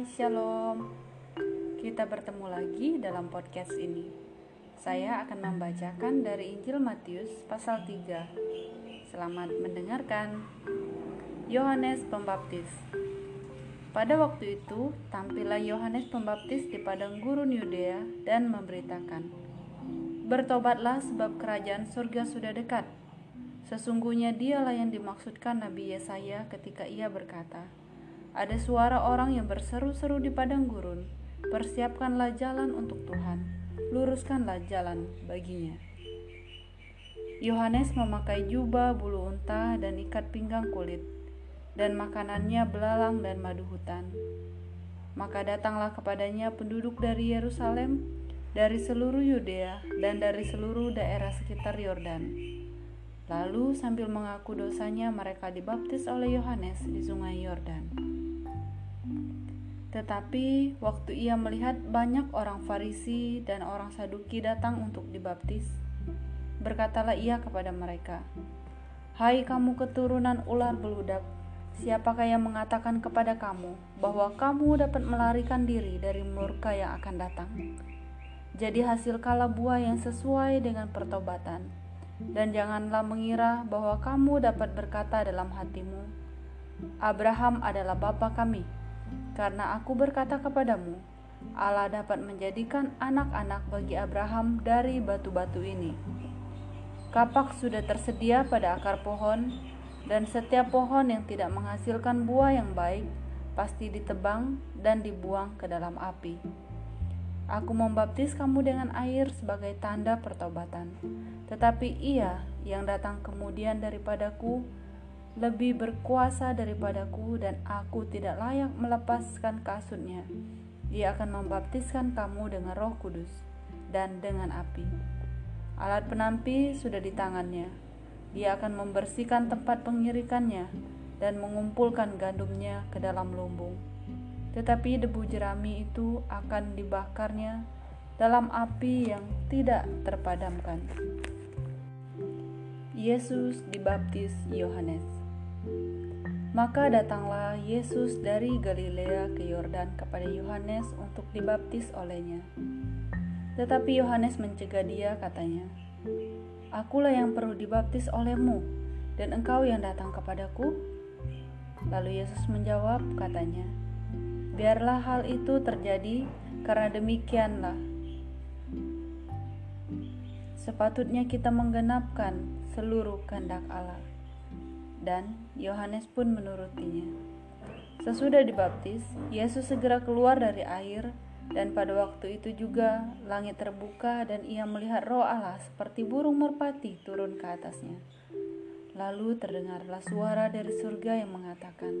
Shalom. Kita bertemu lagi dalam podcast ini. Saya akan membacakan dari Injil Matius pasal 3. Selamat mendengarkan. Yohanes Pembaptis. Pada waktu itu, tampillah Yohanes Pembaptis di padang gurun Yudea dan memberitakan, "Bertobatlah sebab kerajaan surga sudah dekat." Sesungguhnya dialah yang dimaksudkan Nabi Yesaya ketika ia berkata, ada suara orang yang berseru-seru di padang gurun, "Persiapkanlah jalan untuk Tuhan, luruskanlah jalan baginya." Yohanes memakai jubah bulu unta dan ikat pinggang kulit, dan makanannya belalang dan madu hutan. Maka datanglah kepadanya penduduk dari Yerusalem, dari seluruh Yudea, dan dari seluruh daerah sekitar Yordan. Lalu sambil mengaku dosanya mereka dibaptis oleh Yohanes di sungai Yordan. Tetapi waktu ia melihat banyak orang Farisi dan orang Saduki datang untuk dibaptis, berkatalah ia kepada mereka, "Hai kamu keturunan ular beludak, siapakah yang mengatakan kepada kamu bahwa kamu dapat melarikan diri dari murka yang akan datang? Jadi hasilkanlah buah yang sesuai dengan pertobatan, dan janganlah mengira bahwa kamu dapat berkata dalam hatimu, Abraham adalah bapa kami." Karena aku berkata kepadamu, Allah dapat menjadikan anak-anak bagi Abraham dari batu-batu ini. Kapak sudah tersedia pada akar pohon, dan setiap pohon yang tidak menghasilkan buah yang baik pasti ditebang dan dibuang ke dalam api. Aku membaptis kamu dengan air sebagai tanda pertobatan, tetapi Ia yang datang kemudian daripadaku lebih berkuasa daripadaku dan aku tidak layak melepaskan kasutnya. Ia akan membaptiskan kamu dengan roh kudus dan dengan api. Alat penampi sudah di tangannya. Dia akan membersihkan tempat pengirikannya dan mengumpulkan gandumnya ke dalam lumbung. Tetapi debu jerami itu akan dibakarnya dalam api yang tidak terpadamkan. Yesus dibaptis Yohanes. Maka datanglah Yesus dari Galilea ke Yordan kepada Yohanes untuk dibaptis olehnya. Tetapi Yohanes mencegah dia, katanya, "Akulah yang perlu dibaptis olehmu, dan engkau yang datang kepadaku?" Lalu Yesus menjawab, katanya, "Biarlah hal itu terjadi, karena demikianlah sepatutnya kita menggenapkan seluruh kehendak Allah." Dan Yohanes pun menurutinya. Sesudah dibaptis, Yesus segera keluar dari air, dan pada waktu itu juga langit terbuka dan ia melihat roh Allah seperti burung merpati turun ke atasnya. Lalu terdengarlah suara dari surga yang mengatakan,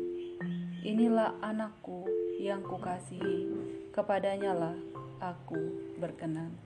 Inilah anakku yang kukasihi, kepadanya lah aku berkenan.